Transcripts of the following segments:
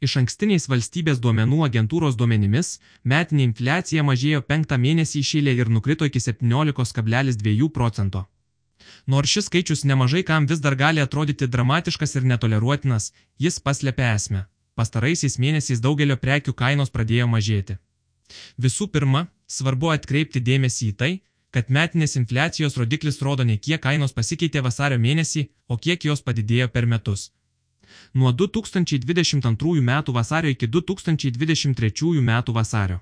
Iš ankstiniais valstybės duomenų agentūros duomenimis, metinė infliacija mažėjo penktą mėnesį išėlė ir nukrito iki 17,2 procento. Nors šis skaičius nemažai kam vis dar gali atrodyti dramatiškas ir netoleruotinas, jis paslėpia esmę. Pastaraisiais mėnesiais daugelio prekių kainos pradėjo mažėti. Visų pirma, svarbu atkreipti dėmesį į tai, kad metinės infliacijos rodiklis rodo ne kiek kainos pasikeitė vasario mėnesį, o kiek jos padidėjo per metus. Nuo 2022 m. vasario iki 2023 m. vasario.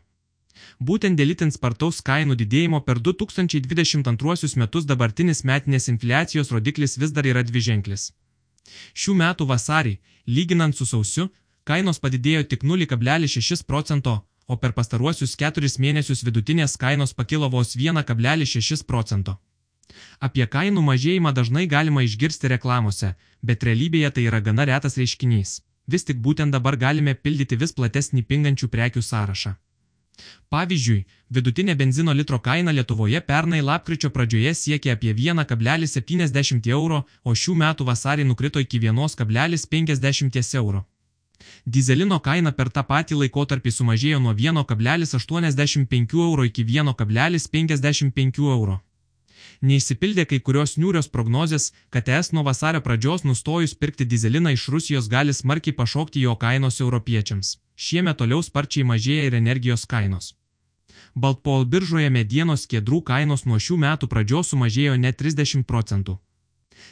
Būtent dėl itin spartaus kainų didėjimo per 2022 metus dabartinis metinės infliacijos rodiklis vis dar yra dviženklis. Šių metų vasarį, lyginant su sausiu, kainos padidėjo tik 0,6 procento, o per pastaruosius keturis mėnesius vidutinės kainos pakilo vos 1,6 procento. Apie kainų mažėjimą dažnai galima išgirsti reklamose, bet realybėje tai yra gana retas reiškinys. Vis tik būtent dabar galime pildyti vis platesnį pingančių prekių sąrašą. Pavyzdžiui, vidutinė benzino litro kaina Lietuvoje pernai lapkričio pradžioje siekė apie 1,70 euro, o šių metų vasarį nukrito iki 1,50 euro. Dizelino kaina per tą patį laikotarpį sumažėjo nuo 1,85 euro iki 1,55 euro. Neįsipildė kai kurios niūrios prognozės, kad es nuo vasario pradžios nustojus pirkti dizeliną iš Rusijos gali smarkiai pašokti jo kainos europiečiams. Šiemet toliau sparčiai mažėja ir energijos kainos. Baltpol biržoje medienos kėdrų kainos nuo šių metų pradžios sumažėjo net 30 procentų.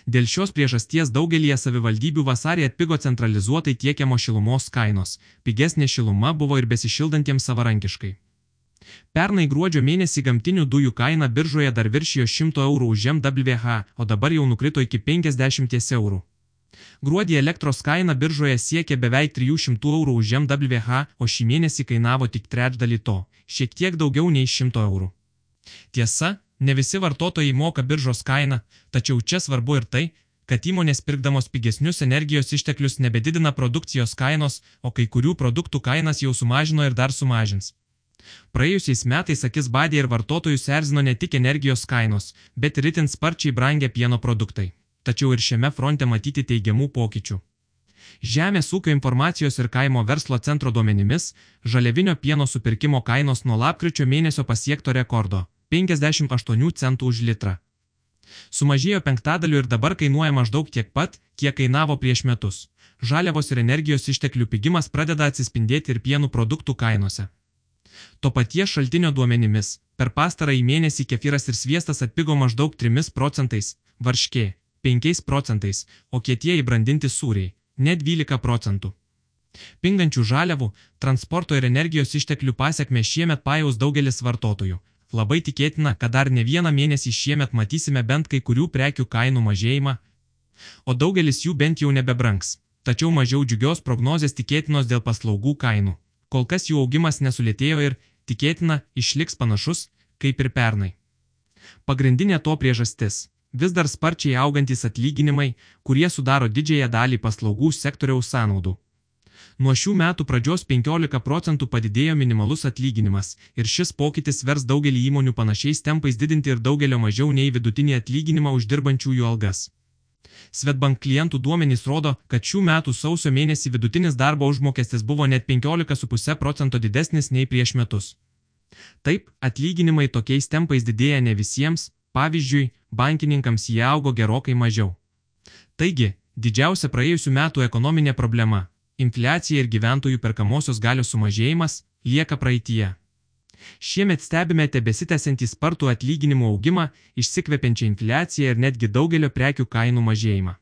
Dėl šios priežasties daugelie savivaldybių vasarį atpigo centralizuotai tiekiamo šilumos kainos, pigesnė šiluma buvo ir besišildantiems savarankiškai. Pernai gruodžio mėnesį gamtinių dujų kaina biržoje dar viršijo 100 eurų už MWH, o dabar jau nukrito iki 50 eurų. Gruodį elektros kaina biržoje siekė beveik 300 eurų už MWH, o šį mėnesį kainavo tik trečdalį to, šiek tiek daugiau nei 100 eurų. Tiesa, ne visi vartotojai moka biržos kainą, tačiau čia svarbu ir tai, kad įmonės pirkdamos pigesnius energijos išteklius nebedidina produkcijos kainos, o kai kurių produktų kainas jau sumažino ir dar sumažins. Praėjusiais metais akis badė ir vartotojus erzino ne tik energijos kainos, bet ir itin sparčiai brangę pieno produktai. Tačiau ir šiame fronte matyti teigiamų pokyčių. Žemės ūkio informacijos ir kaimo verslo centro duomenimis, žaliavinio pieno supirkimo kainos nuo lapkričio mėnesio pasiekto rekordo - 58 centų už litrą. Sumažėjo penktadaliu ir dabar kainuoja maždaug tiek pat, kiek kainavo prieš metus. Žaliavos ir energijos išteklių pigimas pradeda atsispindėti ir pienų produktų kainose. To paties šaltinio duomenimis, per pastarąjį mėnesį kefyras ir sviestas atpigo maždaug 3 procentais, varškė 5 procentais, o kietieji brandinti sūriai net 12 procentų. Pingančių žaliavų, transporto ir energijos išteklių pasiekme šiemet pajaus daugelis vartotojų. Labai tikėtina, kad dar ne vieną mėnesį šiemet matysime bent kai kurių prekių kainų mažėjimą, o daugelis jų bent jau nebebranks. Tačiau mažiau džiugios prognozės tikėtinos dėl paslaugų kainų kol kas jų augimas nesulėtėjo ir, tikėtina, išliks panašus, kaip ir pernai. Pagrindinė to priežastis - vis dar sparčiai augantis atlyginimai, kurie sudaro didžiąją dalį paslaugų sektoriaus sąnaudų. Nuo šių metų pradžios 15 procentų padidėjo minimalus atlyginimas ir šis pokytis vers daugelį įmonių panašiais tempais didinti ir daugelio mažiau nei vidutinį atlyginimą uždirbančiųjų algas. Svetbank klientų duomenys rodo, kad šių metų sausio mėnesį vidutinis darbo užmokestis buvo net 15,5 procento didesnis nei prieš metus. Taip, atlyginimai tokiais tempais didėja ne visiems, pavyzdžiui, bankininkams jie augo gerokai mažiau. Taigi, didžiausia praėjusių metų ekonominė problema - infliacija ir gyventojų perkamosios galios sumažėjimas - lieka praeitie. Šiemet stebime tebesitęsiantį spartų atlyginimų augimą, išsikvepiančią infliaciją ir netgi daugelio prekių kainų mažėjimą.